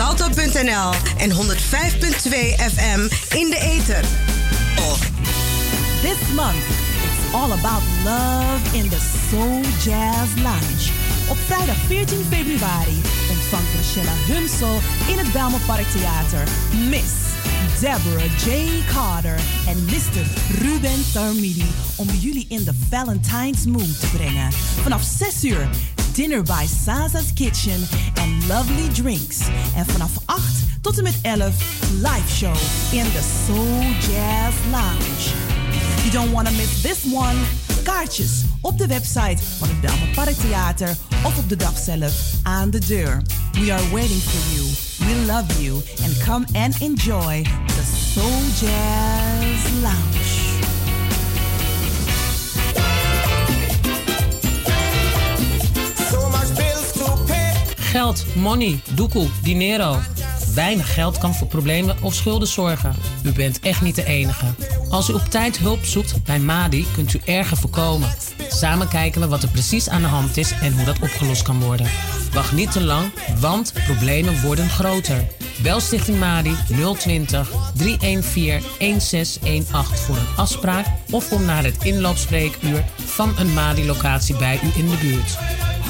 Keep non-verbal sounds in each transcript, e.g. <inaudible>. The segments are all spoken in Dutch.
salto.nl en 105.2 FM in de ether. This month, it's all about love in the Soul Jazz Lounge. Op vrijdag 14 februari ontvangt Michelle Humsel in het Belmenpark Theater Miss Deborah J. Carter en Mr. Ruben Tarmidi om jullie in de Valentine's Mood te brengen. Vanaf 6 uur dinner by Saza's Kitchen en lovely drinks. En vanaf 8 tot en met 11 live show in the Soul Jazz Lounge. You don't want to miss this one. Kaartjes op de website van het Belmer Park Theater of op de dag zelf aan de deur. We are waiting for you. We love you. And come and enjoy the Soul Jazz Lounge. Geld, money, doekoe, dinero. Weinig geld kan voor problemen of schulden zorgen. U bent echt niet de enige. Als u op tijd hulp zoekt bij MADI, kunt u erger voorkomen. Samen kijken we wat er precies aan de hand is en hoe dat opgelost kan worden. Wacht niet te lang, want problemen worden groter. Bel Stichting MADI 020 314 1618 voor een afspraak of kom naar het inloopspreekuur van een MADI-locatie bij u in de buurt.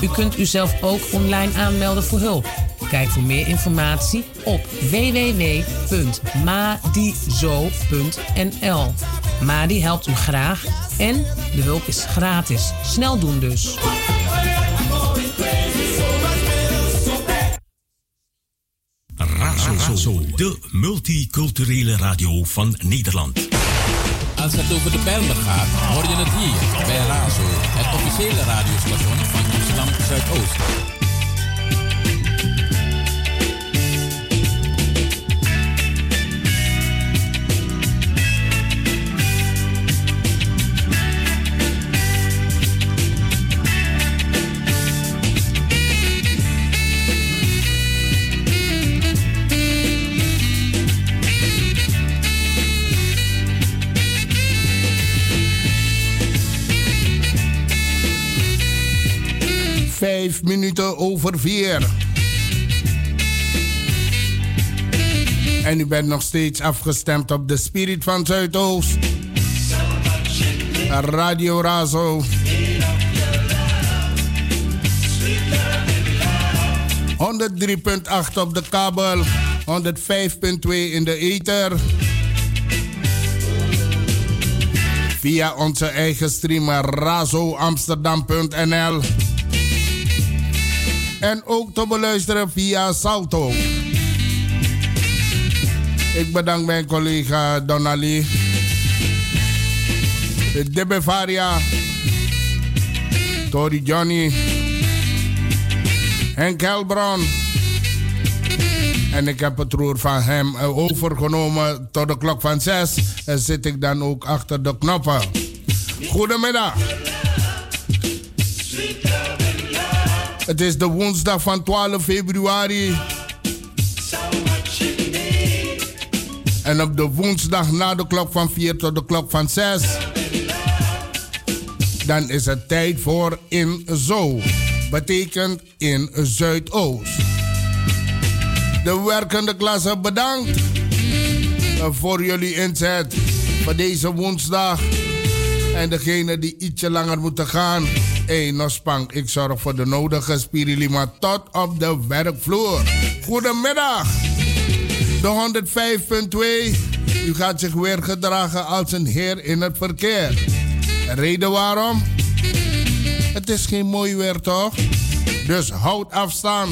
U kunt uzelf ook online aanmelden voor hulp. Kijk voor meer informatie op www.madizo.nl. Madi helpt u graag en de hulp is gratis. Snel doen dus. Razo, de multiculturele radio van Nederland. Als het over de Bijlmer gaat, hoor je het hier bij Razo, het officiële radiostation van Amsterdam Zuidoost. Vijf minuten over vier. En u bent nog steeds afgestemd op de Spirit van Zuidoost. Radio Razo. 103.8 op de kabel, 105.2 in de ether. Via onze eigen streamer razoamsterdam.nl. En ook te beluisteren via Salto. Ik bedank mijn collega Donali. De Bevaria. Tori Johnny. Henk Helbron. En ik heb het roer van hem eh, overgenomen tot de klok van zes. En zit ik dan ook achter de knoppen. Goedemiddag. Het is de woensdag van 12 februari. En op de woensdag na de klok van 4 tot de klok van 6. Dan is het tijd voor In Zo. Betekent in Zuidoost. De werkende klasse bedankt voor jullie inzet voor deze woensdag. En degene die ietsje langer moeten gaan. Hey, Nospang, ik zorg voor de nodige spirilima tot op de werkvloer. Goedemiddag. De 105.2. U gaat zich weer gedragen als een heer in het verkeer. Reden waarom? Het is geen mooi weer, toch? Dus houd afstand.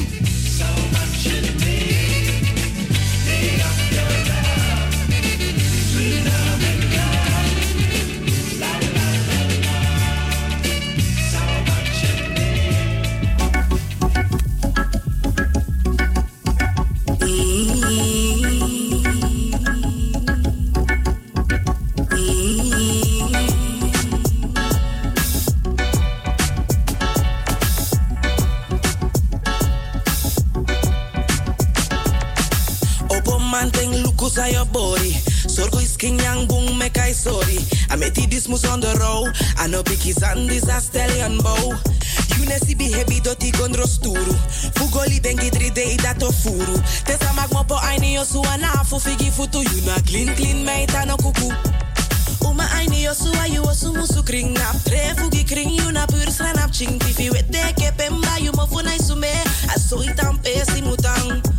Mus on the road. I know picky sand is a stallion bow. You Unesi bihebi doti gondro sturu. Fugoli bengi 3D dato furu. Tesa magmopo aini yosu anafu figi futu. You na clean clean meita no kuku. Uma aini yosu ayu osu musu kring nap. Tre fugi kring you na pur sranap ching. Tifi wete kepemba you mo funai sume. Aso itam pesi mutang.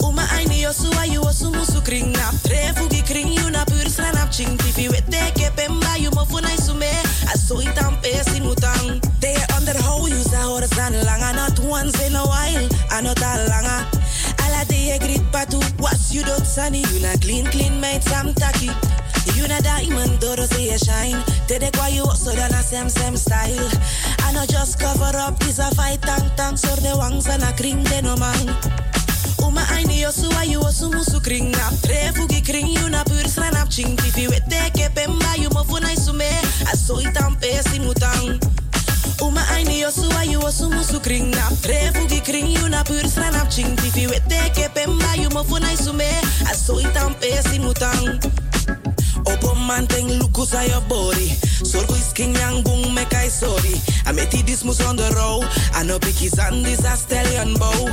Uma aini yosu ayu osu musu kring nap. Tre fugi kring you na pur sranap ching. Tifi wete kepemba you mo funai sume. Aso itam pesi mutang. They underhold you sa horizon langa. Not once in a while. Anota langa. Ala de grit patu. Was you dot sunny. You na clean clean made sam taki. You na diamond, doro say you shine. Tede kwa you so dan a same same style. I know just cover up is a fight tang tang so the wangs and a kring de no man. Uma aini yo su ayu osu musu kring nap tre fugi kring you na pur sranap ching tifi wete ke pemba you mo funai sume aso itam pesi mutang. Uma aini yo su ayu osu musu kring nap tre fugi kring you na pur sranap ching tifi wete ke pemba you mo funai sume aso itam pesi mutang. Opo manteng lukus aan je body. Zorgo is king yang boom me kai sorry. I met this mus on the row. I know biggie sandis a stallion bow.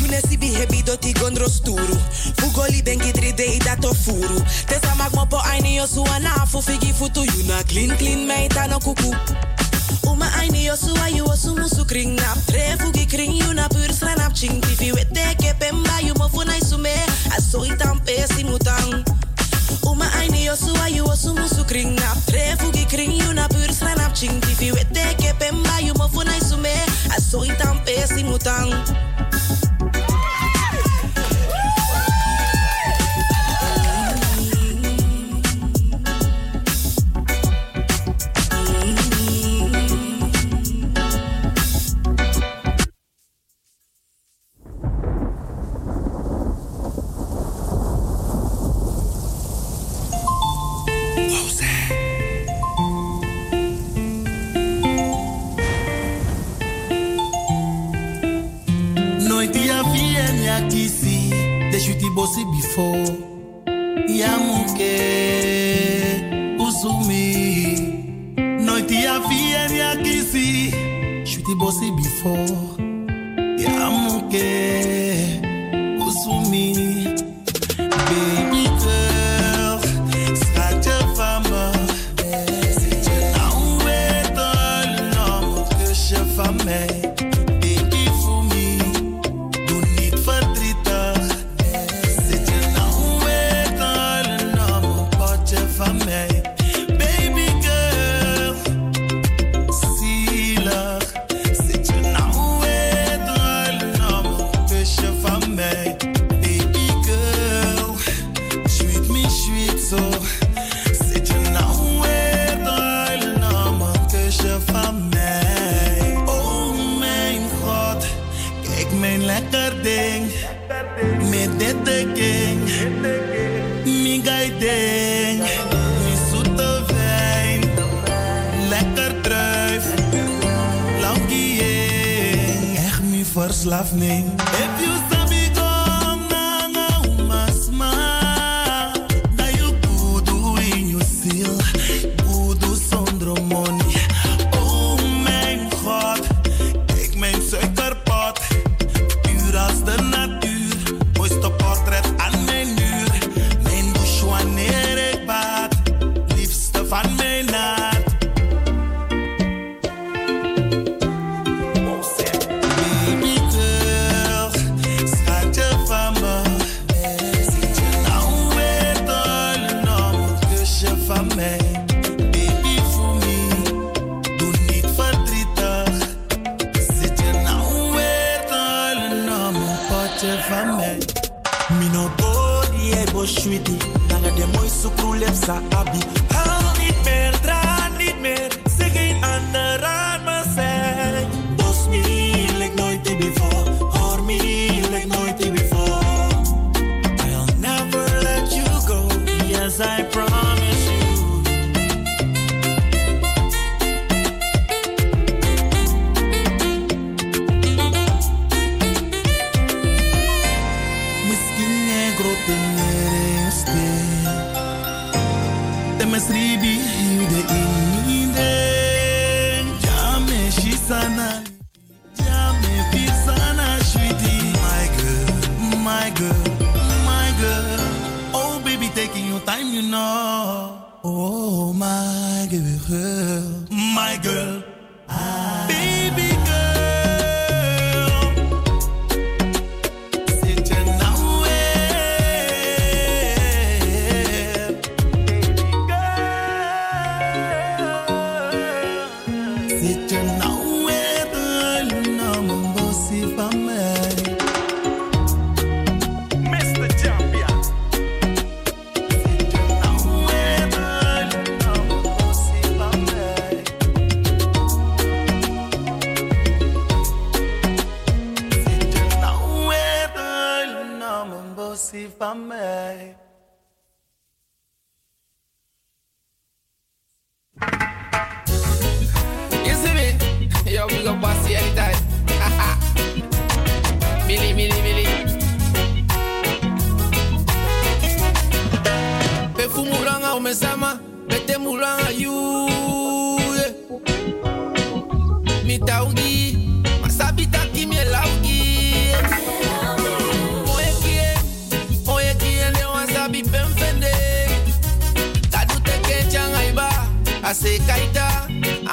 You ne si bihebi doti gondro sturu. Fugoli bengi 3D dato furu. Tesa po aini yo su anafu figi futu. You na clean clean meita no kuku. Uma aini yo su ayu osu musu kring nap. Tre fugi kring you na pur sranap ching. Tifi wete ke pemba you mo funai sume. Aso. Uma aini yo su ayu osu musu kring nap. Tre fugi kring you na pur sranap ching. Tifi wete ke pemba you mo funai sume. Aso ya kisi the shooty bossy before. Ya muke uzumi. Noiti ya fier ya kisi shooty bossy before. hjälpa mig You see me? Yo, we gon' bust you anytime. <laughs> Millie, Millie, Millie. Pefumuranga umesema Betemuranga you Mitaudii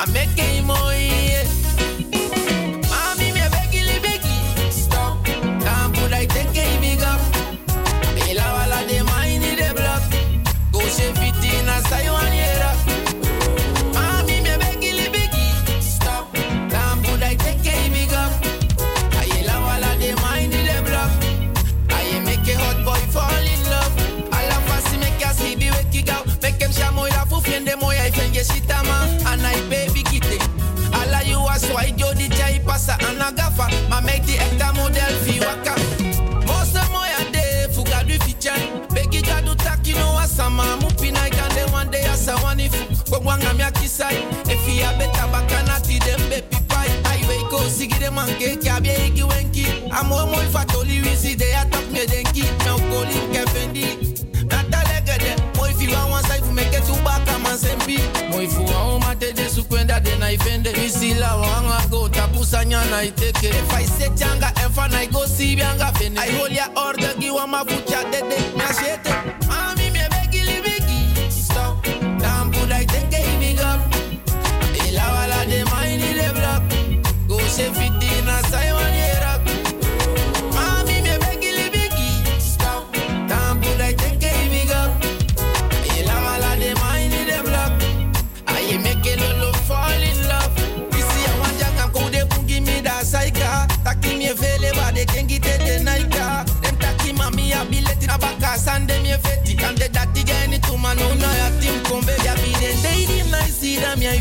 I make game money. man ke kabie iki wenki. Amo mo fatoli wisi de atop me denki. Nou koli kefendi nalegede moi fi wan wan saifu meke tubaka mansembi moi fu wan o matede su kwenda de na ifende. Misila wanga go tapusanya na iteke. If i say changa enfa na go si bianga fene. I hold ya order gi bucha de dede na shete. Mami me begi libigi stop down put i think they me ilawala de mine in the block. Go save it.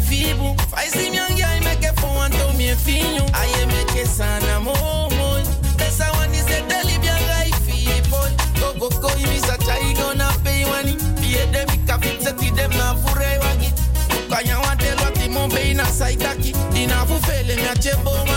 vivo. Faz em minha guia e for um ato meu filho. Aí é me que sana, amor. Pensa o ano e fi, boy. Go, go, go, e me a e go na pei, wani. Pie de mi capi, se ti de ma furei, wagit. Kanya wate lo ati mon bei na saitaki. Dina me achebo.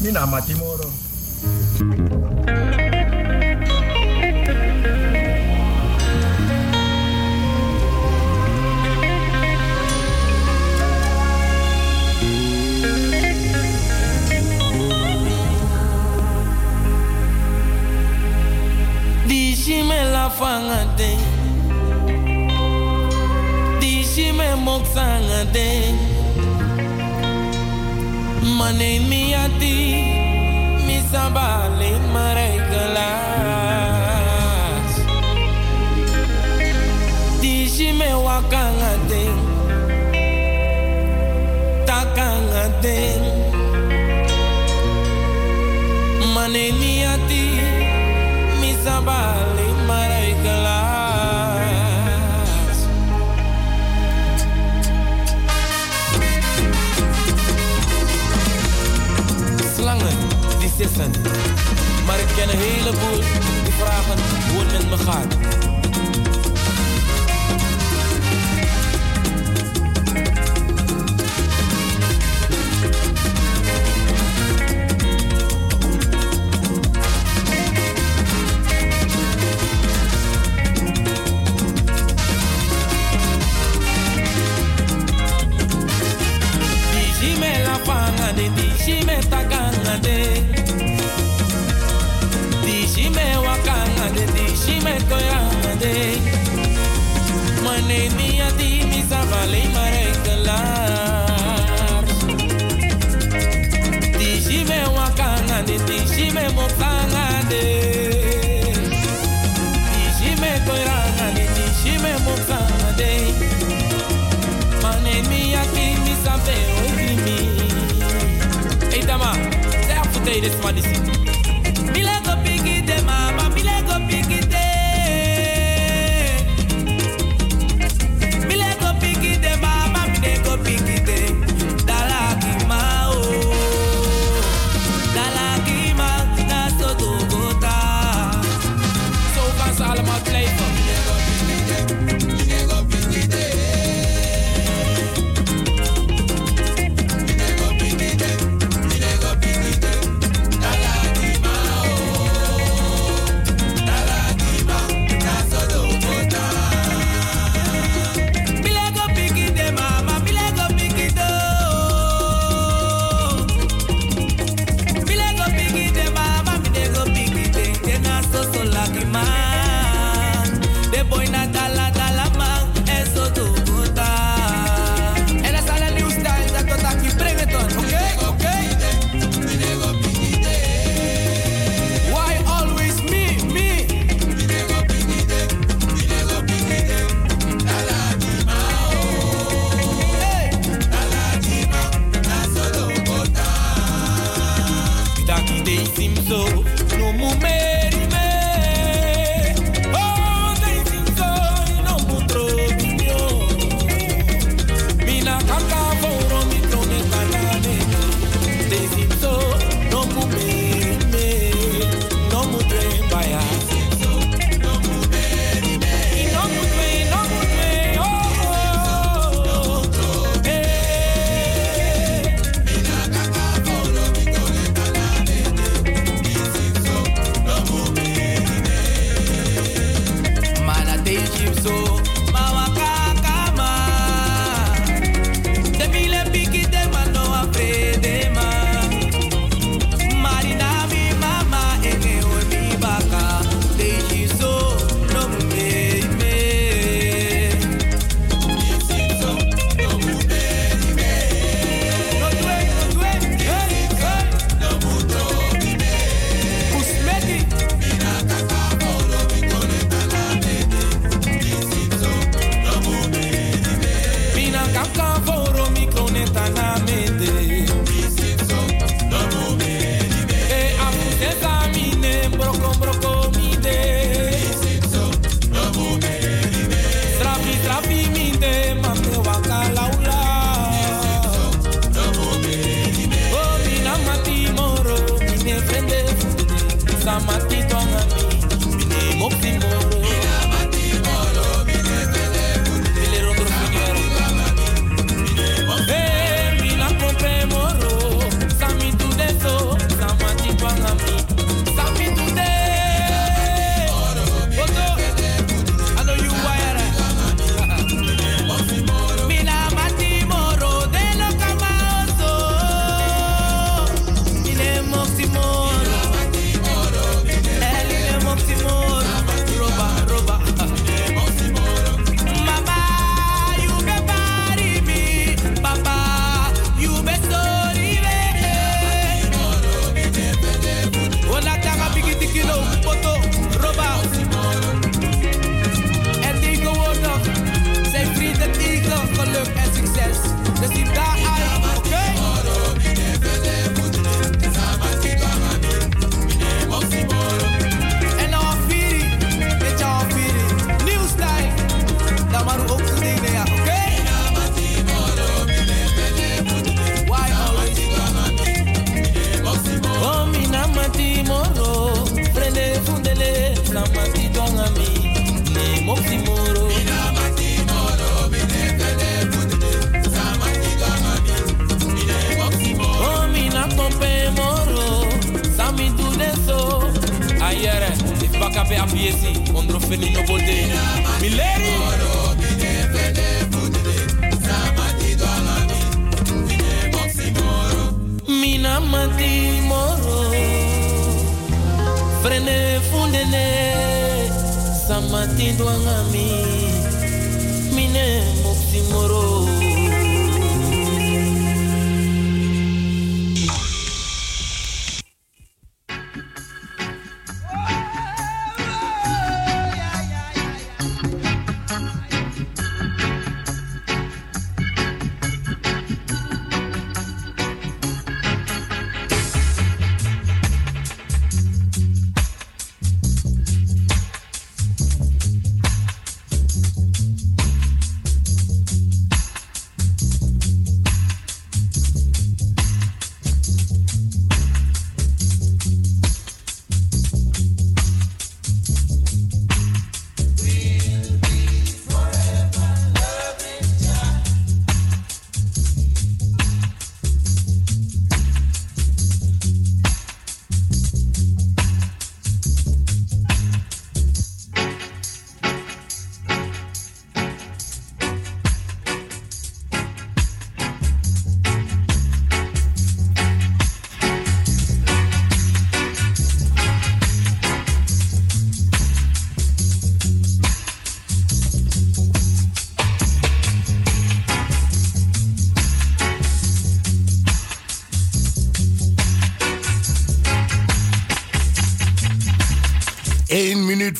にみんな待ちも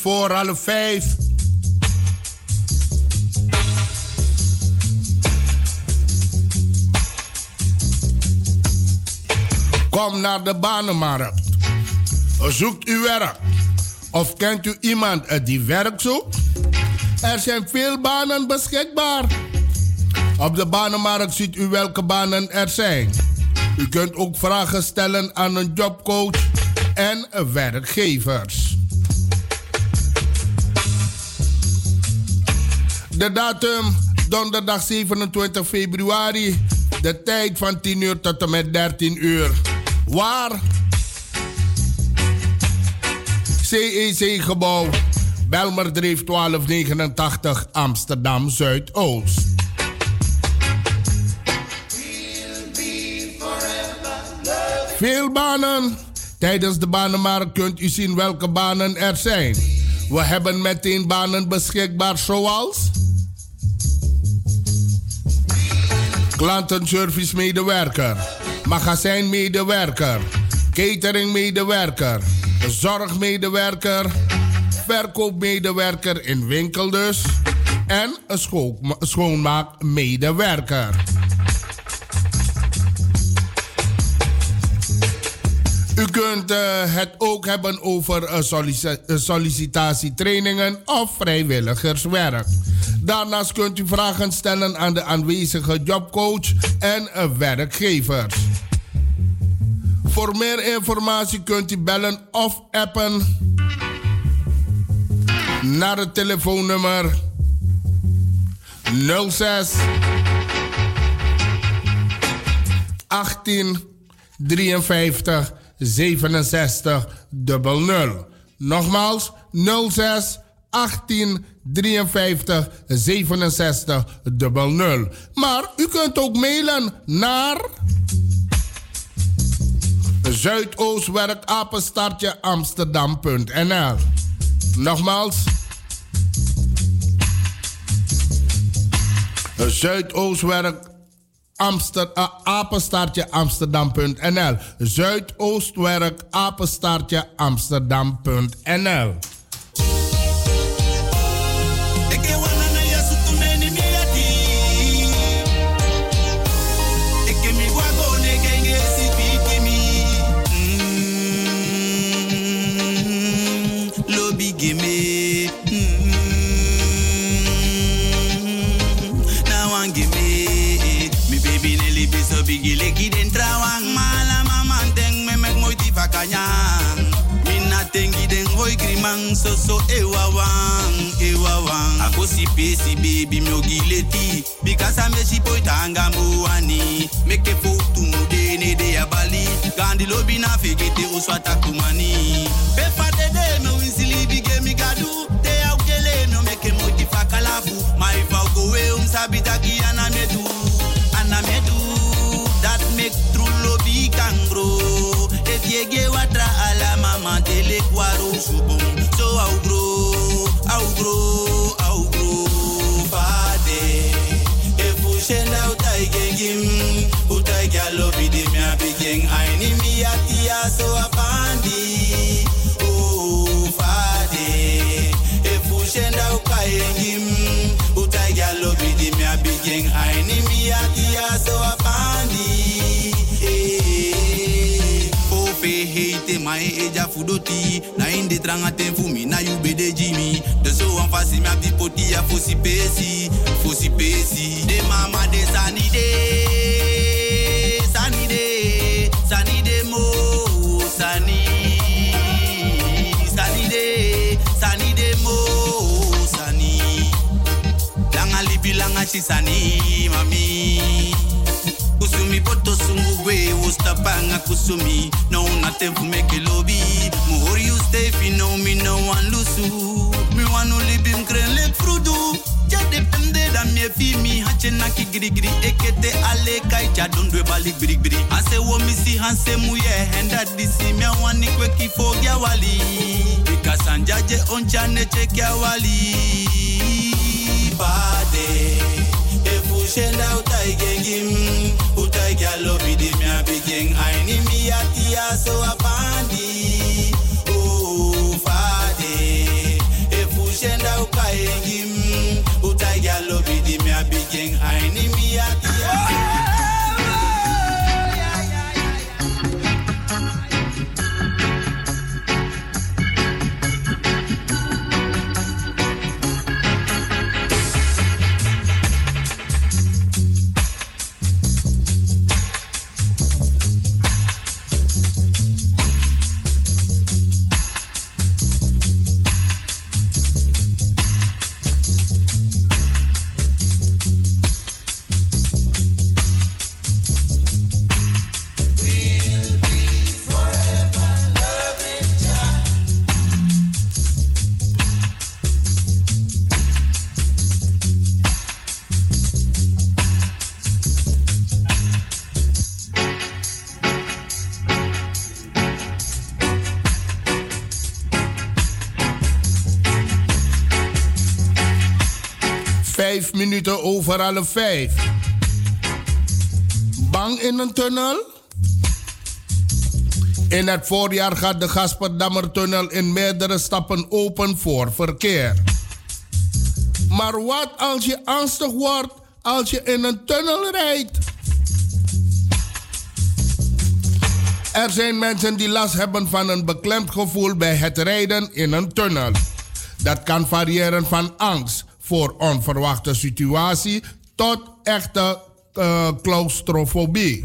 voor half vijf. Kom naar de banenmarkt. Zoekt u werk? Of kent u iemand die werk zoekt? Er zijn veel banen beschikbaar. Op de banenmarkt ziet u welke banen er zijn. U kunt ook vragen stellen aan een jobcoach en werkgevers. De datum donderdag 27 februari. De tijd van 10 uur tot en met 13 uur. Waar? CEC-gebouw. Belmerdreef 1289 Amsterdam Zuidoost. Veel banen. Tijdens de banenmarkt kunt u zien welke banen er zijn. We hebben meteen banen beschikbaar zoals... Klantenservice medewerker, magazijnmedewerker, cateringmedewerker, zorgmedewerker, verkoopmedewerker in winkel dus en een schoonmaakmedewerker. U kunt uh, het ook hebben over uh, sollicitatietrainingen of vrijwilligerswerk. Daarnaast kunt u vragen stellen aan de aanwezige jobcoach en werkgevers. Voor meer informatie kunt u bellen of appen naar het telefoonnummer 06 18 53 67 00. Nogmaals 06 18 53 67 00. Maar u kunt ook mailen naar zuidoostwerkapenstaartje amsterdam.nl. Nogmaals Zuidoostwerk Amster, uh, apenstaartje Amsterdam.nl. Zuidoostwerk apenstaartje Amsterdam.nl. Soso so so ewa wang ewa wang. Akosi pesi baby mi ogileti me si a muani make a photo mude ne de abali gandi lobi na fegete swata kumani. De de me winsili bige mi gadu te au kele no make moti fakalafu my vow go we um sabita ki anamedu anamedu that make true lobby kangro e you get what ala mama tele kwaro subong augro augro fade. Efu shena utai gengim utai galo bidi mi abigeng aini mi atia so afandi O oh, fade. Efu shena ukai gengim utai galo bidi mi abigeng aini mi atia so afandi Hey, te mai eja fudoti na inde tranga ten fumi na you be de Jimmy. Abdi poti ya fosi pesi. Fosi pesi. De mama de sani de. Sani de. Sani de mo. Sani. Sani de. Sani de mo. Sani. Langa libi langa chisani mami. Kusumi poto sungu gwe Ustapanga kusumi No nothing for make a lobby More you stay if you know me no one want to live in kren lek frudu Ja depende da me fi mi. Hache na ki giri giri Ekete ale kai. Cha don dwe balik biri biri Ase wo misi hanse muye Henda disi me wani kwe ki fogya wali. Bika sanjaje oncha ne chekya wali. Bade Efushenda utai gengim. Utai kya lobi di mi abigeng Aini mi atia so apandi Efushenda ukai gengim Utai kya lobi di Aini mi atia over alle vijf. Bang in een tunnel? In het voorjaar gaat de Gasperdammertunnel in meerdere stappen open voor verkeer. Maar wat als je angstig wordt als je in een tunnel rijdt? Er zijn mensen die last hebben van een beklemd gevoel bij het rijden in een tunnel. Dat kan variëren van angst voor onverwachte situatie tot echte uh, claustrofobie.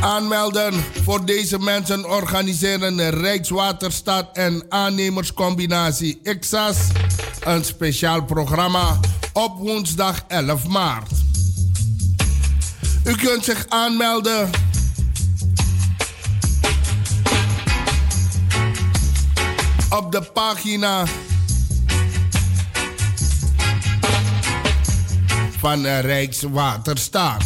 Aanmelden voor deze mensen organiseren Rijkswaterstaat en aannemerscombinatie IXAS een speciaal programma op woensdag 11 maart. U kunt zich aanmelden op de pagina van Rijkswaterstaat.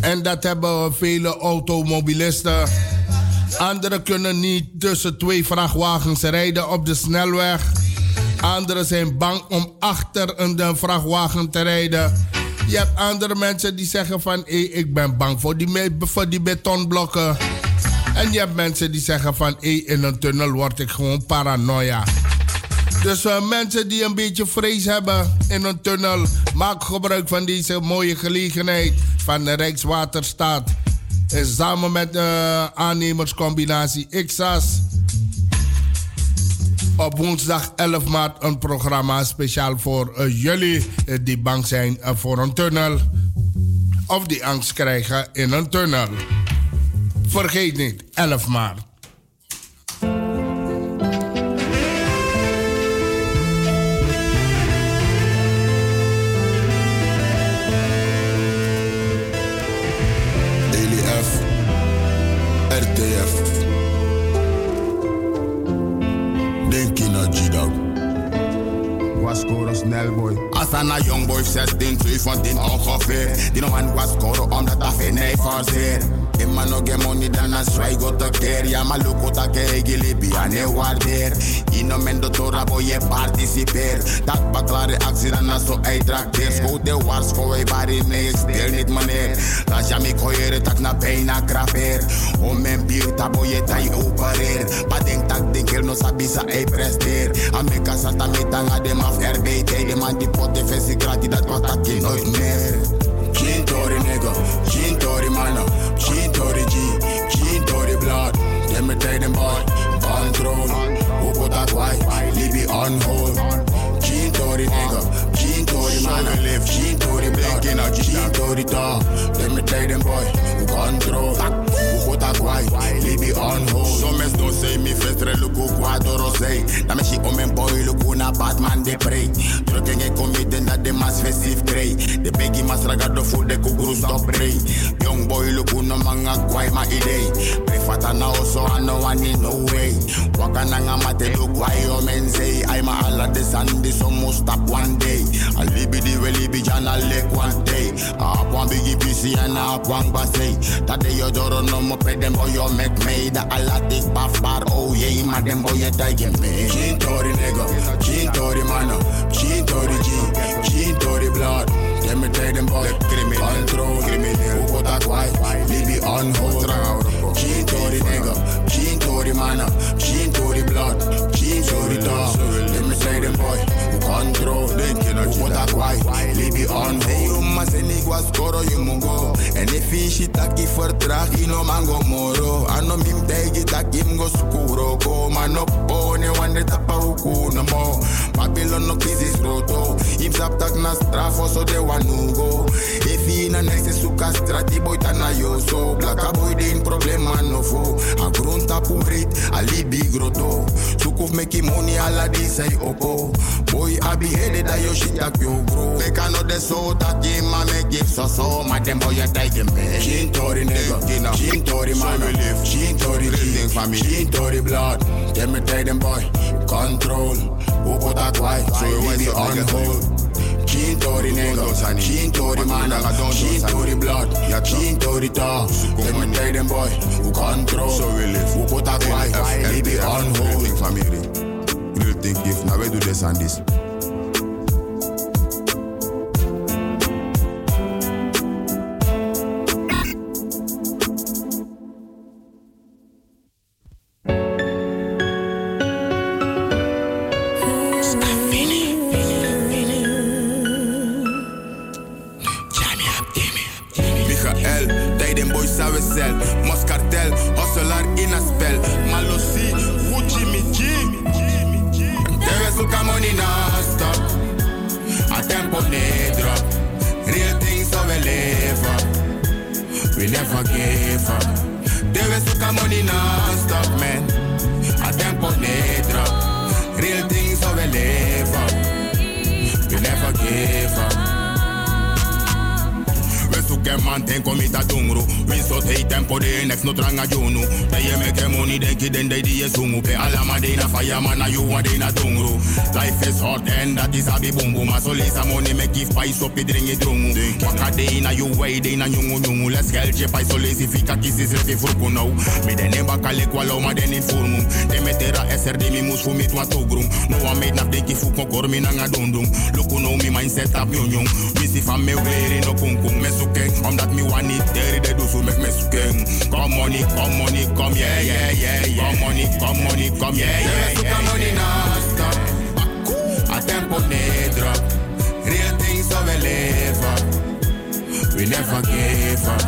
En dat hebben vele automobilisten. Anderen kunnen niet tussen twee vrachtwagens rijden op de snelweg. Anderen zijn bang om achter een vrachtwagen te rijden. Je hebt andere mensen die zeggen van... Hey, ik ben bang voor die, voor die betonblokken. En je hebt mensen die zeggen van... Hey, in een tunnel word ik gewoon paranoia. Dus uh, mensen die een beetje vrees hebben in een tunnel... maak gebruik van deze mooie gelegenheid van de Rijkswaterstaat. En samen met de aannemerscombinatie IXAS op woensdag 11 maart een programma speciaal voor uh, jullie uh, die bang zijn uh, voor een tunnel. Of die angst krijgen in een tunnel. Vergeet niet, 11 maart. Als een young boy 16, 2 van 10 ongeveer. Die nog aan was scoren omdat dat geen nee van zit. Ima no get money dan a swai go te keer. Ja, maar luko ta ke gilibi ane waardeer. Ino men do tora boy je participeer. Dat baklare actie dan a so ei trakteer. Schoot de wars wij bari nee, stel niet meneer. Laat ja mi koyere tak na bijna krapeer. Om men bier tabo je tai opereer. Pa denk tak denk no sabi sa ei presteer. Amerika sata metanga dem af RBT. De man die pot de vesi gratis dat wat tak je nooit meer. Tory nigga, geen Tory manna, geen Tory G, geen Tory blood. Dem me take them boy, control. Who put that white, leave it on hold. Geen Tory nigga, geen Tory manna, geen Tory blood, geen Tory dog. Dem me take them boy, control. Put that white, leave it on hold. Some mess don't say me festre luku quadro say. Na me she boy luku na Batman de prey. Trucken e comitten dat de mas festive grey. De biggie mas ragado full de kuguru stop ray. Young boy luku no manga kwai ma idee. Prefata na oso ano wani no way. Waka nanga mate do kwai o men say. I ma ala de sandi so must stop one day. I libi di we libi jana lek one day. A up biggie PC and a up one. That day yo doro no mo pe dem boy yo make me. Da ala tik baf bar oh yeah. Ma dem boy yo die get me. Gin Tory nigga, Gin Tory mana, Gin Tory G, Gin Tory blood. Let me tell them boy, criminal, control, criminal. Who that white, Libby on hold. Gin Tory nigga, Gin Tory mana, Gin Tory blood, Gin Tory dog. Let me tell them boy, who control, who that white, Libby on hold. Hey, you must say niggas skoro you mungo. En if you shit taki vertraag, you no mango moro. Ano mim tegi taki mgo skuro. Go man up, pone wande tapa uku no mo. Babylon no crisis roto. Im sap tak na strafo so de wanugo. If you na next suka strati boy tana yo so. Blaka boy din problema no fo. A grond tapu rit, a libi grotto. Sukuf make money ala di say oko. Boy abi headed that yo shit tak yo bro. Make I know the so that game ma make give so so. Ma dem boy ya take him back. Gin Tory nigga, Gin Tory man. Gin Tory G, Gin Tory blood. Dem me take them boy, control. Who put that white, so you be on hold. Gin Tory nigga, Gin Tory man, Gin Tory blood, Gin Tory dog. Dem me take them boy, who control. So we live. Who put that white, he be on hold. family. Real thing if now we do this and this. Mus fu mi twa togrum No a made na de ki fu kokor mi na nga dundung Look no mi mindset up nyung nyung Mi si fam me weary no kung kung Me suke omdat mi want it Terry de make me suke Come money, come money, come yeah yeah yeah yeah. Come money, come money, come yeah yeah yeah. Come money non stop A tempo ne Real things so we live up We never give up.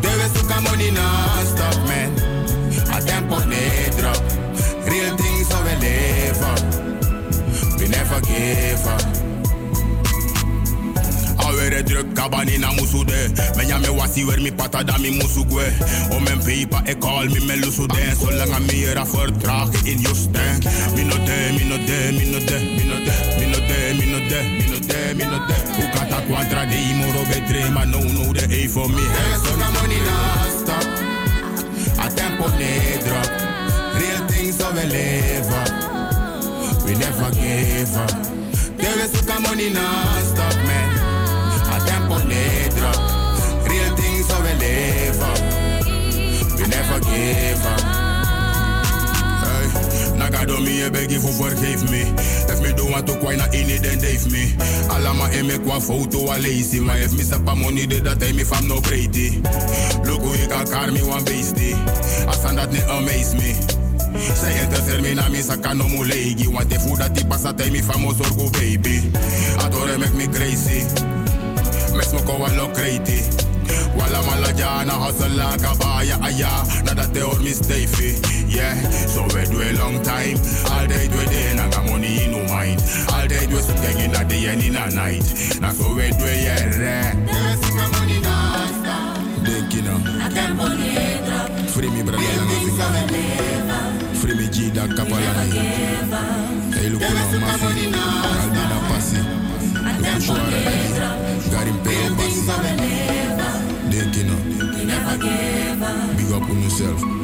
Debe suka money non stop man. A tempo ne drop We never give up awere druk kabani na musu de Menya me wasi wer mi pata da mi musu gwe O men pipa e call mi me lusu de So lang a mi era vertragen in je stank. Mi no de, mi no de, mi no de, mi no de Mi no de, mi no de, mi no de, mi no de. Dat quadra de Maar no no de e for me. So na money non stop A tempo ne drop Real things live up we never give up. They will suck our money non-stop, man. A tempo later, real things how we live up. We never give up. Hey, Nagadomi, I beg you for forgive me. If me do want to quite na in it, then leave me. Alama and make one photo a lazy. My if me step a money, did that time if I'm no Brady. Look who you can car me one beastie. I sound that amaze me. Zij interesseert me na mi saka no mu legi. Want de food dat die pasa tij mi famo sorgo baby. Adore make me crazy. Mes mo ko walo crazy. Walla mala jana hustle like a baya aya. Na dat they hold me stay fi. Yeah, so we do a long time. All day do day na ga money in no mind. All day do so gang in a day and in a night. Na so we do yeah. Denk you know. Free me brother lang finger. Free me G da kapala na yo. Hey look no mafi. Aldina passi. Look shwara Garim pero passi. Denk you know. Big up on yourself.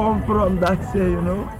Come from, that it, you know.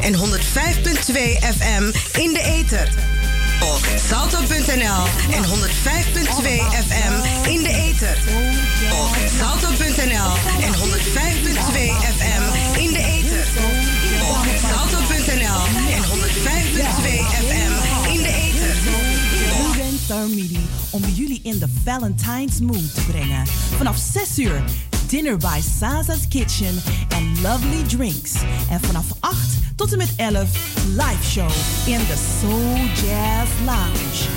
En 105.2 FM in de ether. Salto.nl en 105.2 FM in de ether. Salto.nl en 105.2 FM in de ether. Salto.nl en 105.2 FM in de ether. Ruben Thermidi om jullie in de Valentine's mood te brengen. Vanaf 6 uur dinner by Sasa's Kitchen en lovely drinks. En vanaf 8 tot en met 11 live show in the Soul Jazz Lounge.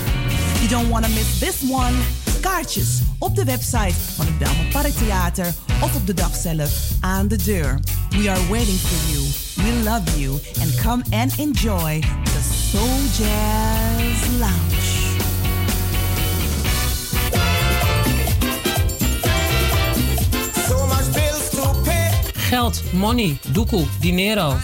You don't want to miss this one. Kaartjes op de website van het Belmont Parktheater of op de dag zelf aan de deur. We are waiting for you. We love you and come and enjoy the Soul Jazz Lounge. So much bills to pay. Geld, money, doekoe, dinero.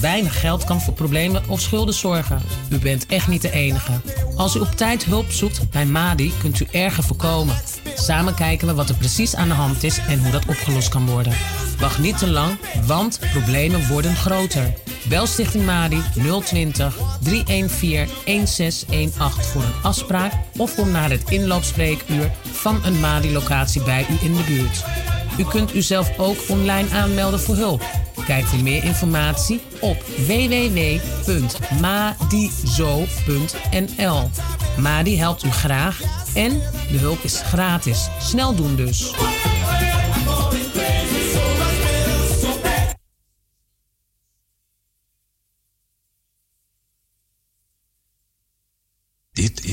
Weinig geld kan voor problemen of schulden zorgen. U bent echt niet de enige. Als u op tijd hulp zoekt bij MADI, kunt u erger voorkomen. Samen kijken we wat er precies aan de hand is en hoe dat opgelost kan worden. Wacht niet te lang, want problemen worden groter. Bel Stichting MADI 020 314 1618 voor een afspraak of om naar het inloopspreekuur van een MADI-locatie bij u in de buurt. U kunt uzelf ook online aanmelden voor hulp. Kijk voor meer informatie op www.madizo.nl. Madi helpt u graag en de hulp is gratis. Snel doen dus.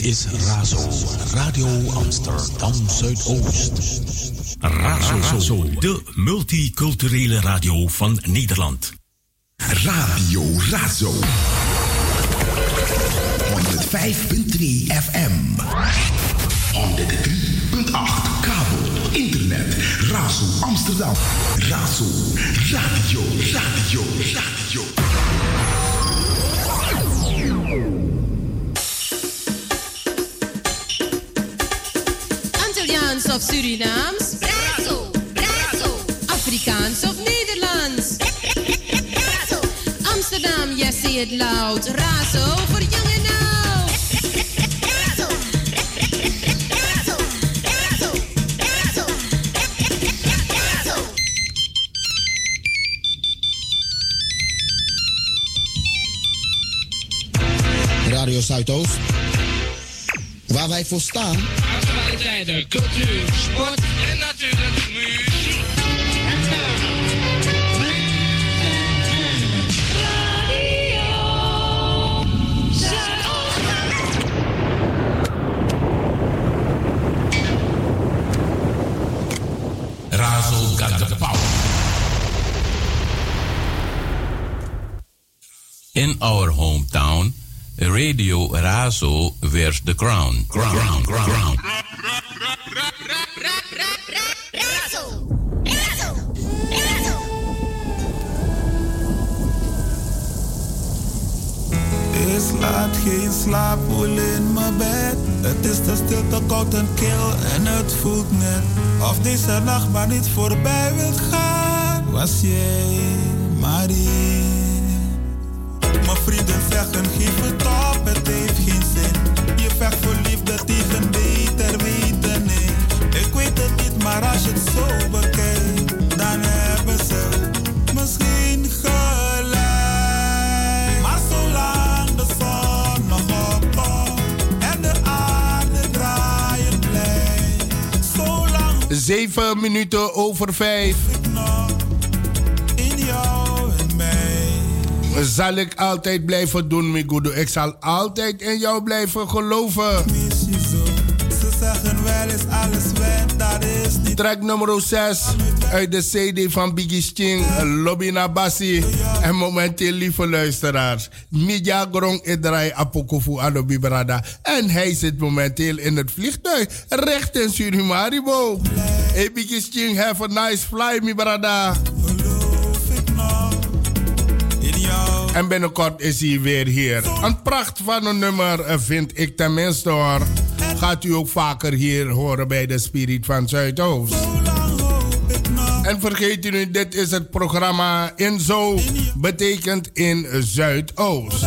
Is Razo, Radio Amsterdam Zuidoost. Razo, de multiculturele radio van Nederland. Radio Razo. 105.3 FM. 103.8 kabel, internet. Razo Amsterdam. Razo, radio, radio, radio. Of Surinaams? Razo, Razo. Afrikaans of Nederlands? Amsterdam, yes, say it loud. Razo voor jong en oud. Razo. Razo. Razo. Razo. Razo. Radio Zuidoost waar wij voor staan. Actualiteiten, cultuur, sport en natuurlijk muziek. Razo got the power. In our hometown, Radio Razo wears the crown. Crown, crown, crown, crown. is laat, geen slaapwoel in mijn bed. Het is te stil, te koud en kil en het voelt net of deze nacht maar niet voorbij wil gaan. Was jij maar hier? Mijn vrienden zeggen geef het op, het heeft geen zin. Je vecht voor liefde tegen beter weten, nee. Ik weet het niet, maar als je het zo bekijkt, dan hebben ze misschien gelijk. Maar zolang de zon nog opkomt en de aarde draaien blijft, zolang Zeven minuten over vijf. Zal ik altijd blijven doen, Migudo. Ik zal altijd in jou blijven geloven. Track nummer 6 uit de CD van Biggie Sting, Lobby Nabassi. En momenteel, lieve luisteraars, Midja Grong Edraai Apokofu Adobi Brada. En hij zit momenteel in het vliegtuig recht in Surimaribo. Hey Biggie Sting, have a nice fly, mi brada. En binnenkort is hij weer hier. Een pracht van een nummer eh, vind ik tenminste hoor. Gaat u ook vaker hier horen bij de Spirit van Zuidoost. En vergeet u niet, dit is het programma Inzo, betekent in Zuidoost.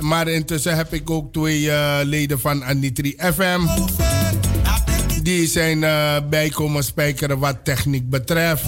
Maar intussen heb ik ook twee eh, leden van Anitri FM. Die zijn eh, bijkomen spijkeren wat techniek betreft.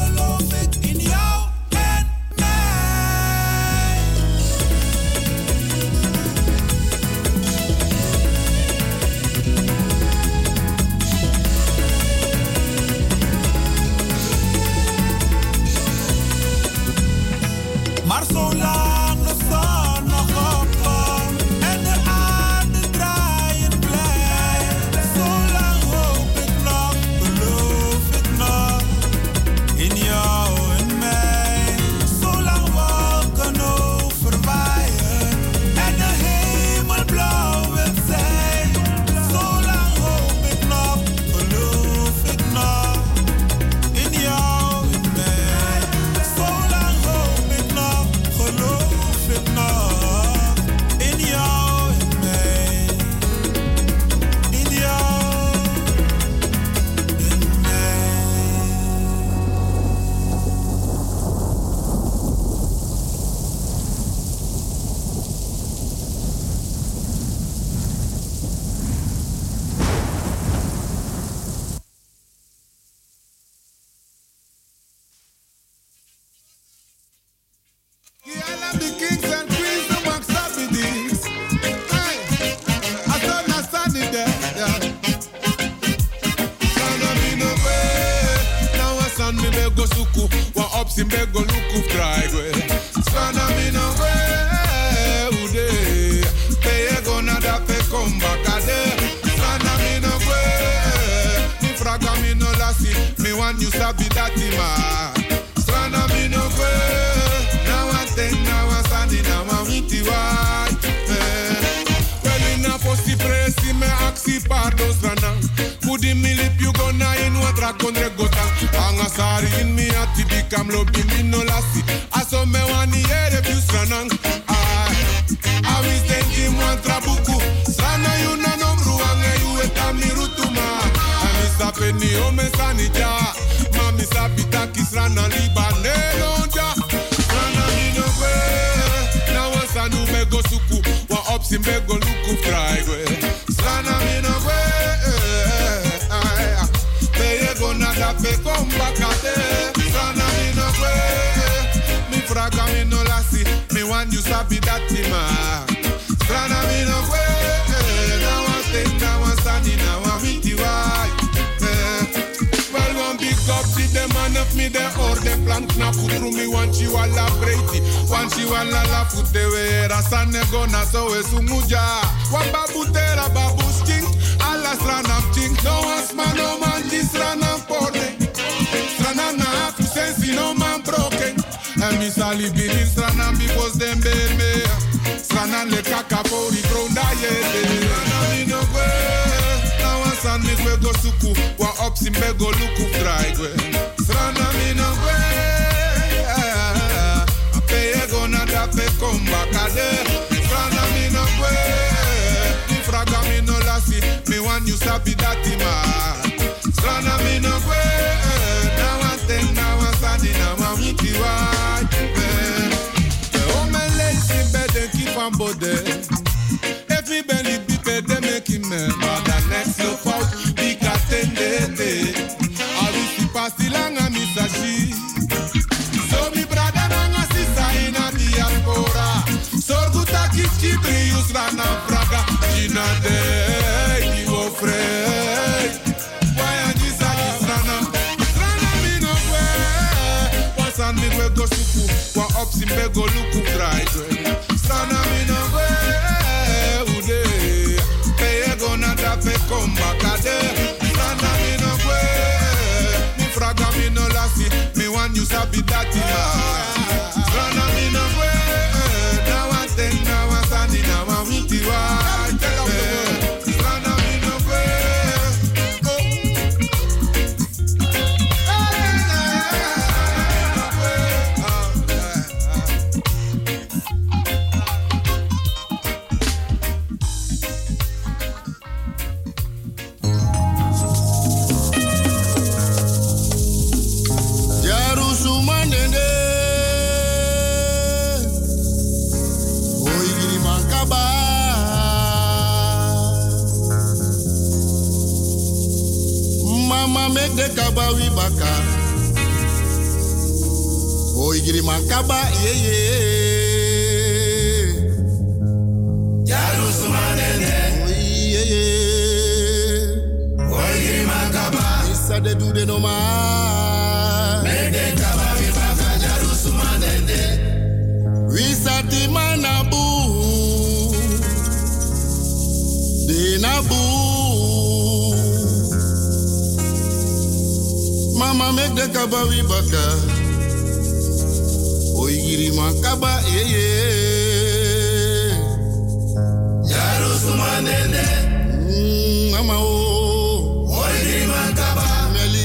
Pardo strana Kudi mi lip you gonna in what rakon regota Anga sari in mi ati bikam lobi mi no lasi Aso me wani ere stranang. Ah, I was thinking one trabuku Strana you no nomru ange you eta mi rutuma Ami sapeni o me sanija Mami sapita kisrana libanelo ja. Strana mi no kwe Na wasanu me go suku. Wa opsi me go luku fry sabi that ma Strana mi no kwe Na one na one one wai Well, one man of me, the or the plank na putru mi want you alla breiti. Want you alla la futte ra sanne gona so e sumuja. Wan babu tera babu stink, alla strana ching. No as man, no man, this strana pone. Strana na tu sensi no man me sali bilin strana because them bear me. san le kaka pori tronda yete. Strana mi no kwe. Na wan san mi kwe go suku. Wa op simbe go luku dry kwe. Strana mi no kwe. Ape ye go na da pe komba kade. Strana mi no kwe. Ni fraga mi no lasi. Me wan you sabi dati ma. Strana mi no kwe. Body. If me belly be bed, they make him. But the next no fault, big attended. I will see pasti langa misashi. So mi brother nanga sisa in a diaspora. Sorguta kichi brius rana praga. Gina de, iwo frey. Why and this a this rana? Rana mi we go suku. Wa simbe go luku dry. Kade. Strana mi. Mi fraga mi no. Mi wan dati. We baka. Oigiri mankaba ye ye. Jarusumandende. Mama make the kaba we baka. Oigiri makaba ye ye Jaru sumanende mm, Mama o Oigiri makaba. Meli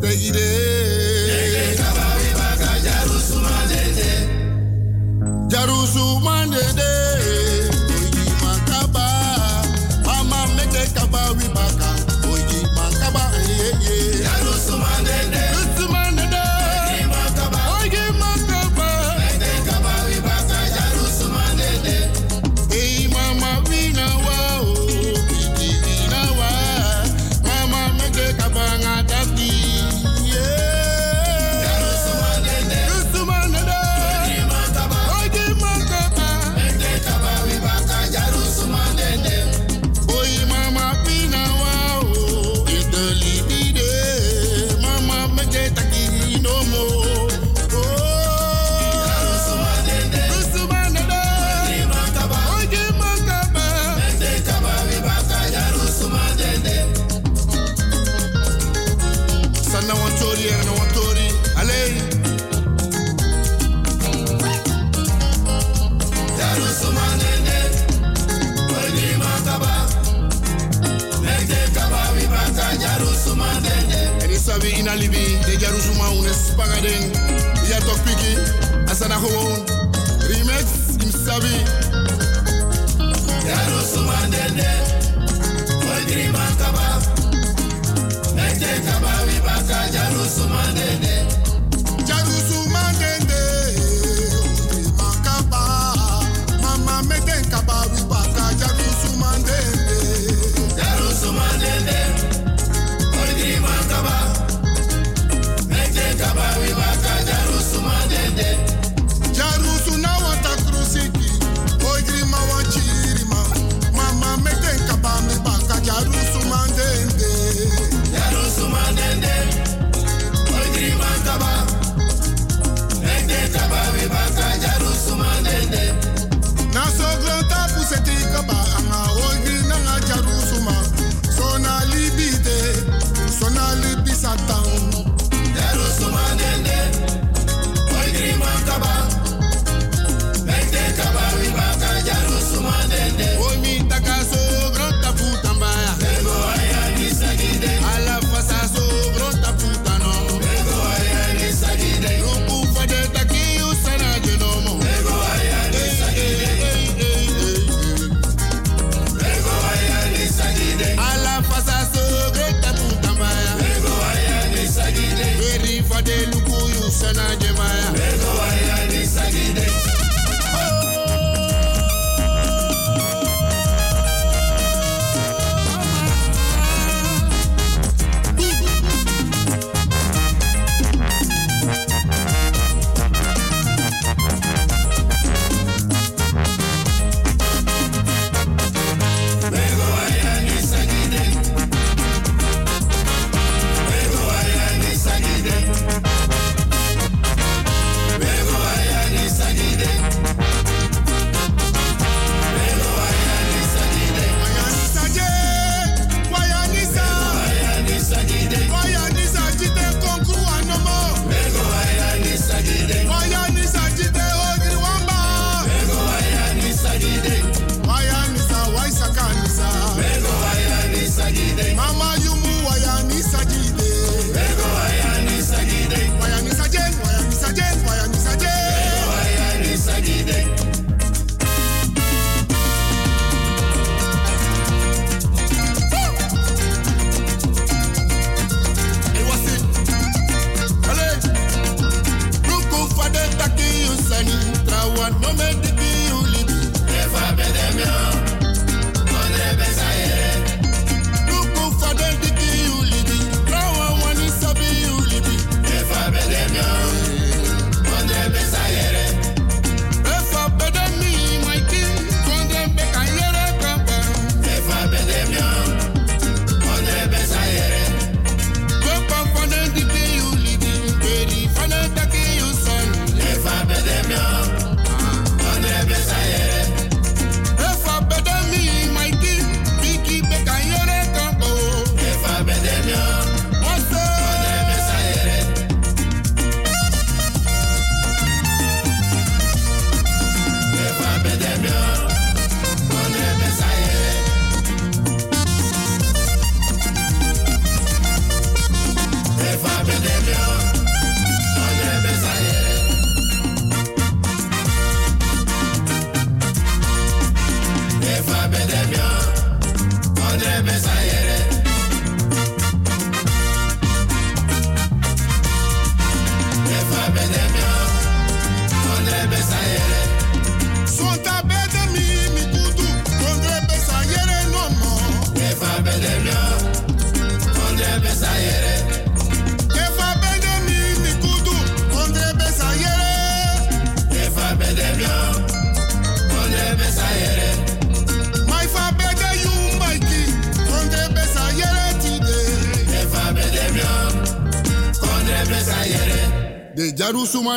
tegide Kaba we baka jaru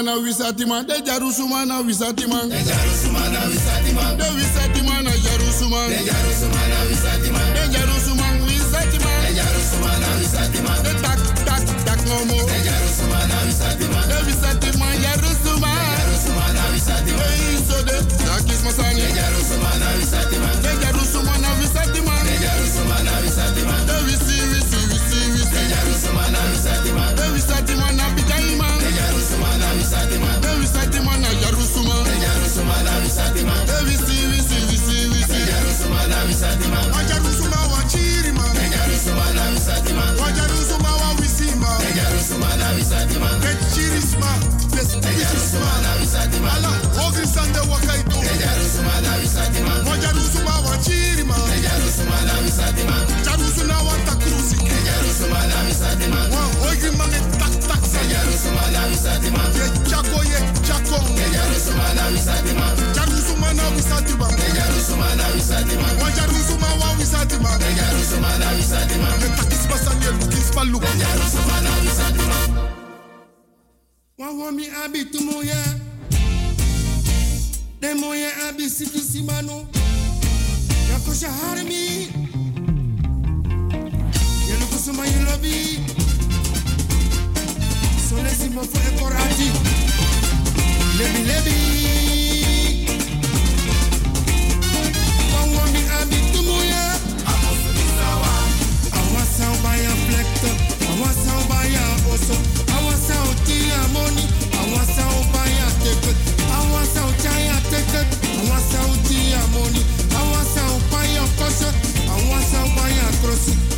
Jarusumana Wisatima, de Jarusumana Wisatima, de Jarusumana Wisatima, de Wisatimana Jarusuman, de Jarusumana Wisatima, Jarusumana Wisatima, de Jarusumana Wisatima, wa Jarusuma wa Wisatima, de Jarusumana Wisatima, de Takis Basanye Lukis Palu, de Jarusumana Wisatima. Wa wami abi tumuya, de moya abi sikisi mano, yakosha harmi, yelukusuma yilobi, solesi mo lebi. Ubaya oso, awasa utia moni, awasa ubaya teket, awasa uchaya teket, awasa utia moni, awasa upaya kosa, awasa ubaya krosi.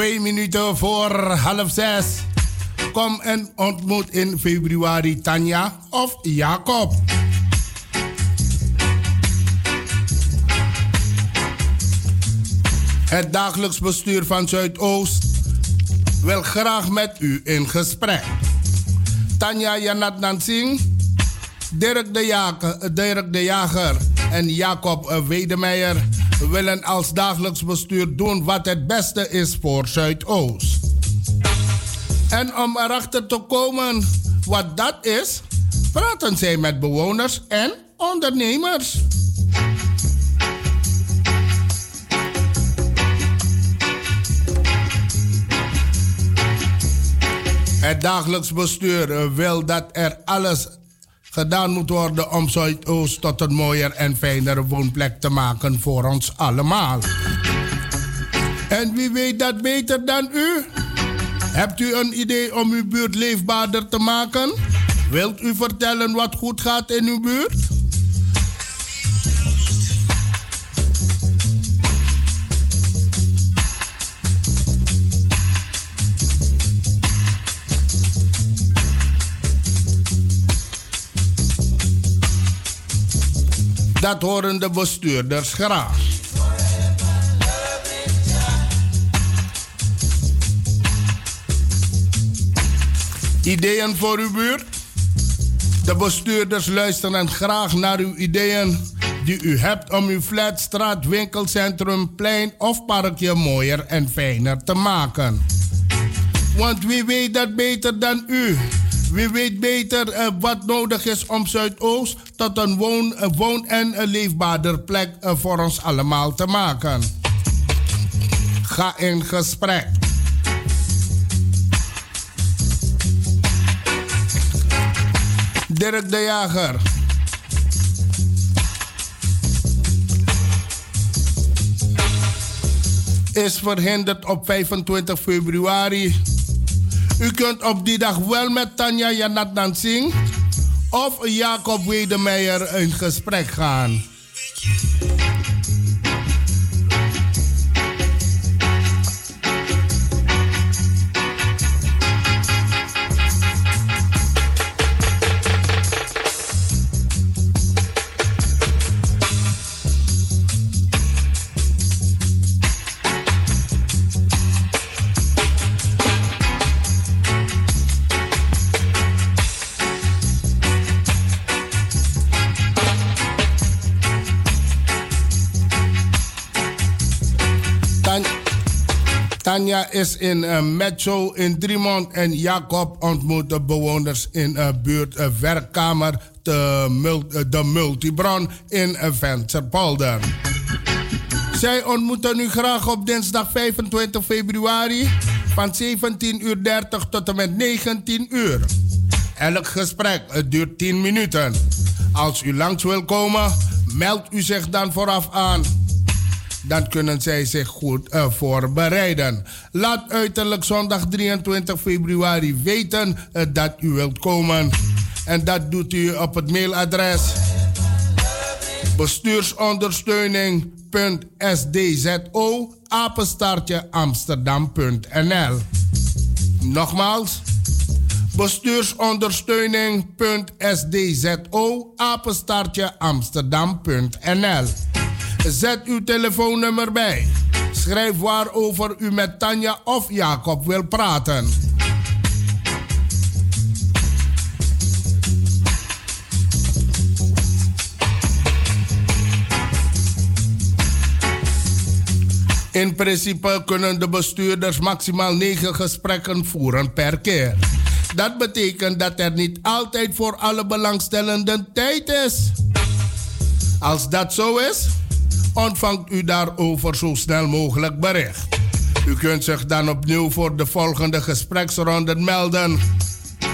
Twee minuten voor half zes. Kom en ontmoet in februari Tanja of Jacob. Het dagelijks bestuur van Zuidoost wil graag met u in gesprek. Tanja Janat Nansing, Dirk de, Jager, Dirk de Jager en Jacob Wedemeijer willen als dagelijks bestuur doen wat het beste is voor Zuidoost. En om erachter te komen wat dat is, praten zij met bewoners en ondernemers. Het dagelijks bestuur wil dat er alles gedaan moet worden om Zuidoost tot een mooier en fijnere woonplek te maken voor ons allemaal. En wie weet dat beter dan u? Hebt u een idee om uw buurt leefbaarder te maken? Wilt u vertellen wat goed gaat in uw buurt? Dat horen de bestuurders graag. Ideeën voor uw buurt? De bestuurders luisteren graag naar uw ideeën die u hebt om uw flat, straat, winkelcentrum, plein of parkje mooier en fijner te maken. Want wie weet dat beter dan u? Wie weet beter uh, wat nodig is om Zuidoost tot een woon, uh, woon en een leefbaarder plek voor ons allemaal te maken? Ga in gesprek. Dirk de Jager. Is verhinderd op 25 februari. U kunt op die dag wel met Tanja Janat Singh of Jacob Wedemeijer in gesprek gaan. Tanja is in uh, in Driemond en Jacob ontmoet de bewoners in uh, buurt uh, werkkamer de, mul de Multibron in Venterpolder. Zij ontmoeten u graag op dinsdag 25 februari van 17.30 uur tot en met 19 uur. Elk gesprek duurt 10 minuten. Als u langs wil komen, meld u zich dan vooraf aan dan kunnen zij zich goed uh, voorbereiden. Laat uiterlijk zondag 23 februari weten uh, dat u wilt komen. En dat doet u op het mailadres bestuursondersteuning.sdzo amsterdam.nl Nogmaals bestuursondersteuning.sdzo apenstaartje amsterdam.nl Zet uw telefoonnummer bij. Schrijf waarover u met Tanja of Jacob wil praten. In principe kunnen de bestuurders maximaal 9 gesprekken voeren per keer. Dat betekent dat er niet altijd voor alle belangstellenden tijd is. Als dat zo is, ontvangt u daarover zo snel mogelijk bericht. U kunt zich dan opnieuw voor de volgende gespreksronde melden.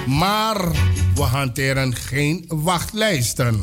Maar we hanteren geen wachtlijsten.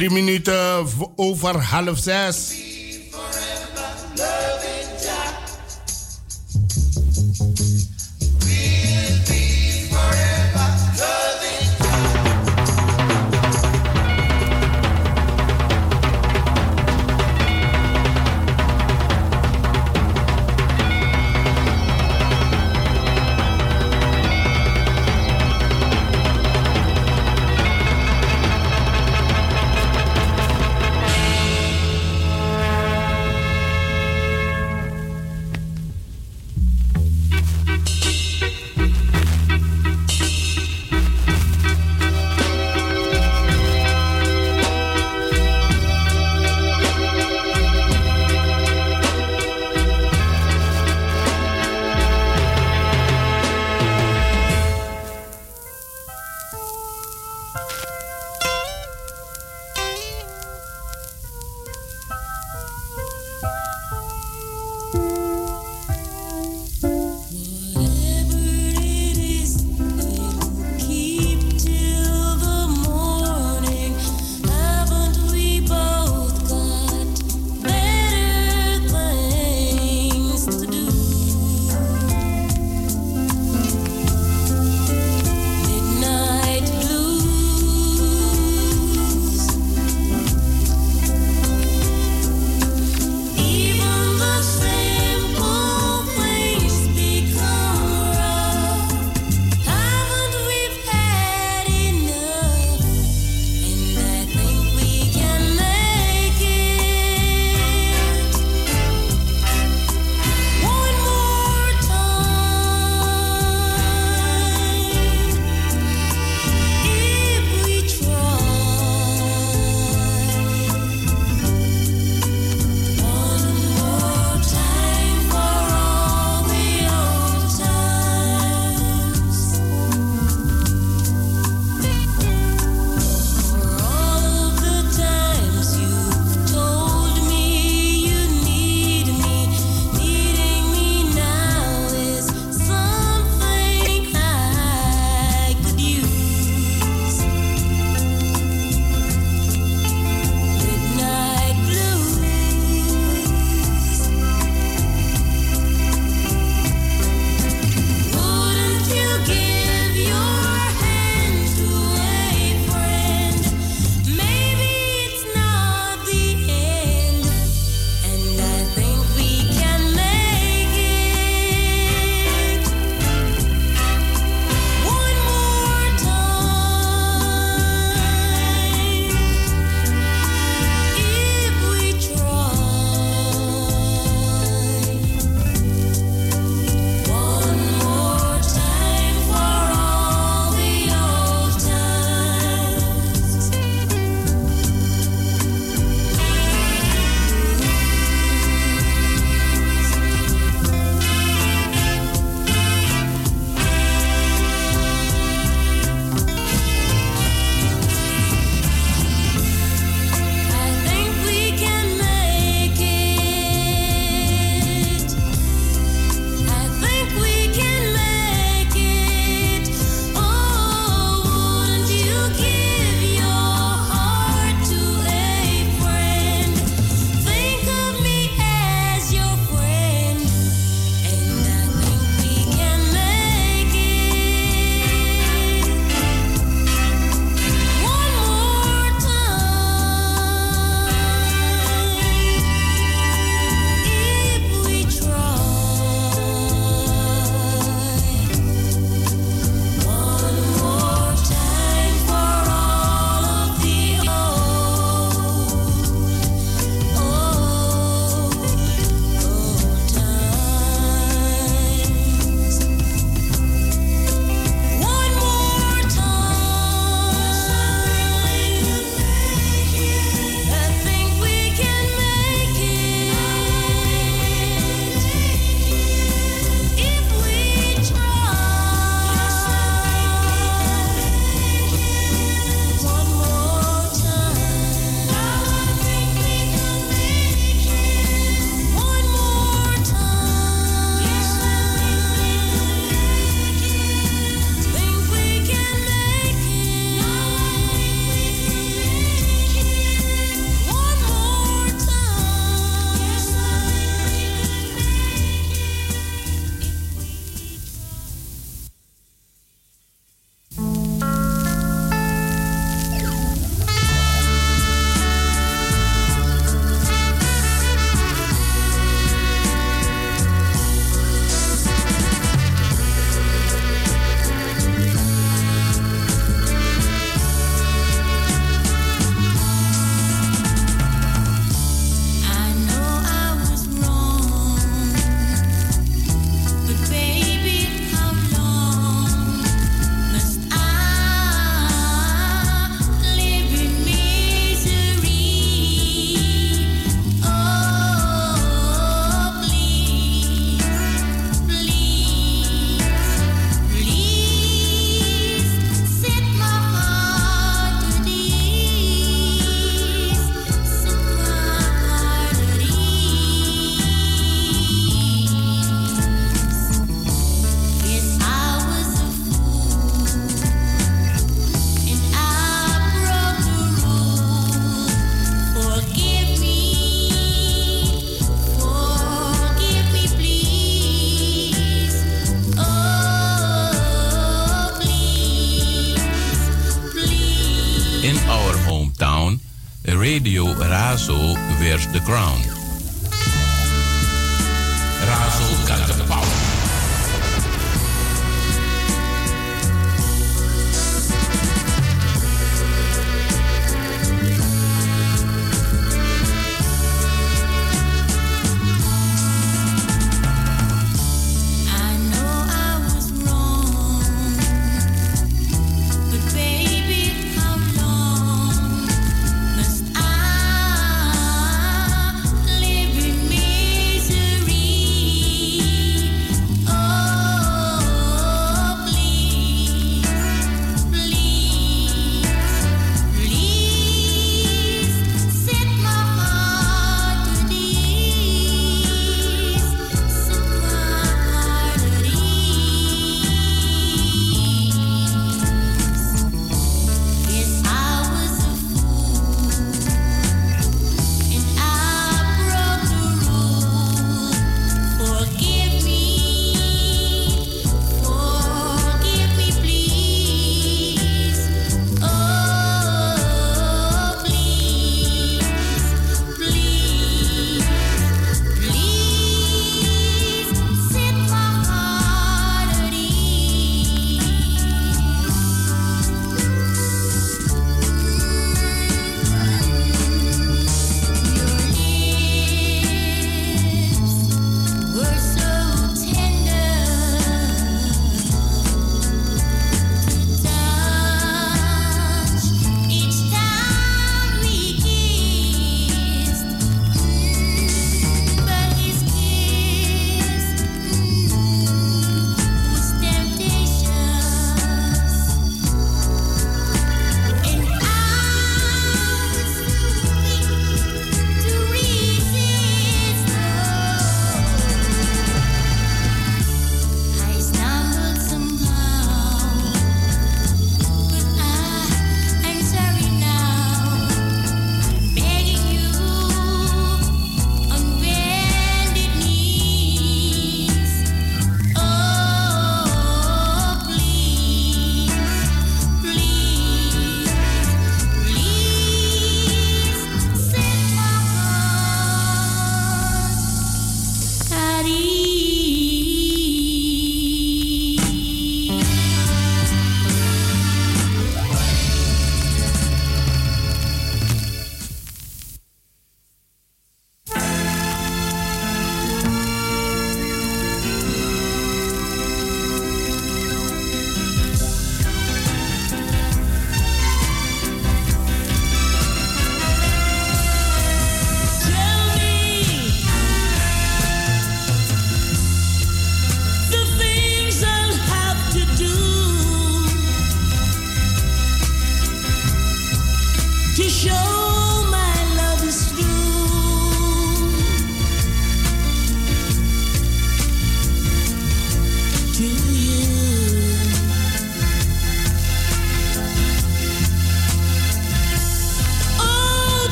Drie minuten over half zes.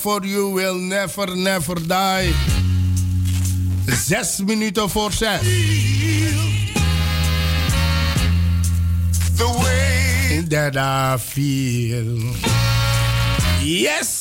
for you will never, never die. Zes minuten voor zes. That I feel. Yes!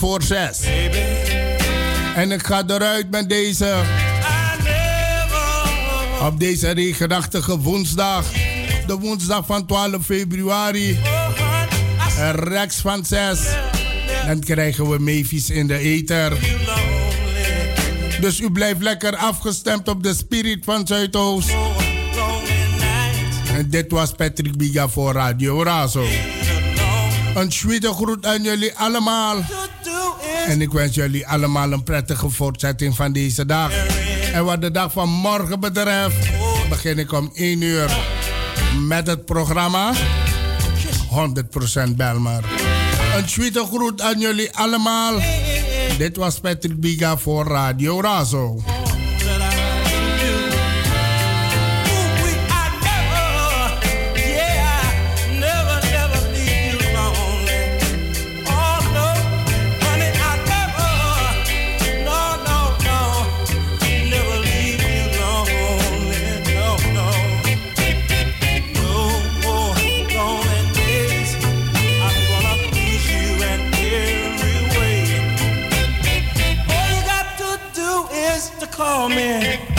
Voor 6. En ik ga eruit met deze. Op deze regenachtige woensdag. De woensdag van 12 februari. En Rex van 6. Dan krijgen we Mavis in de ether. Dus u blijft lekker afgestemd op de spirit van Zuidoost. En dit was Patrick Biga voor Radio Razo. Een schwede groet aan jullie allemaal. En ik wens jullie allemaal een prettige voortzetting van deze dag. En wat de dag van morgen betreft, begin ik om 1 uur met het programma 100% Belmer. Een schwede groet aan jullie allemaal. Dit was Patrick Biga voor Radio Razo. Oh man.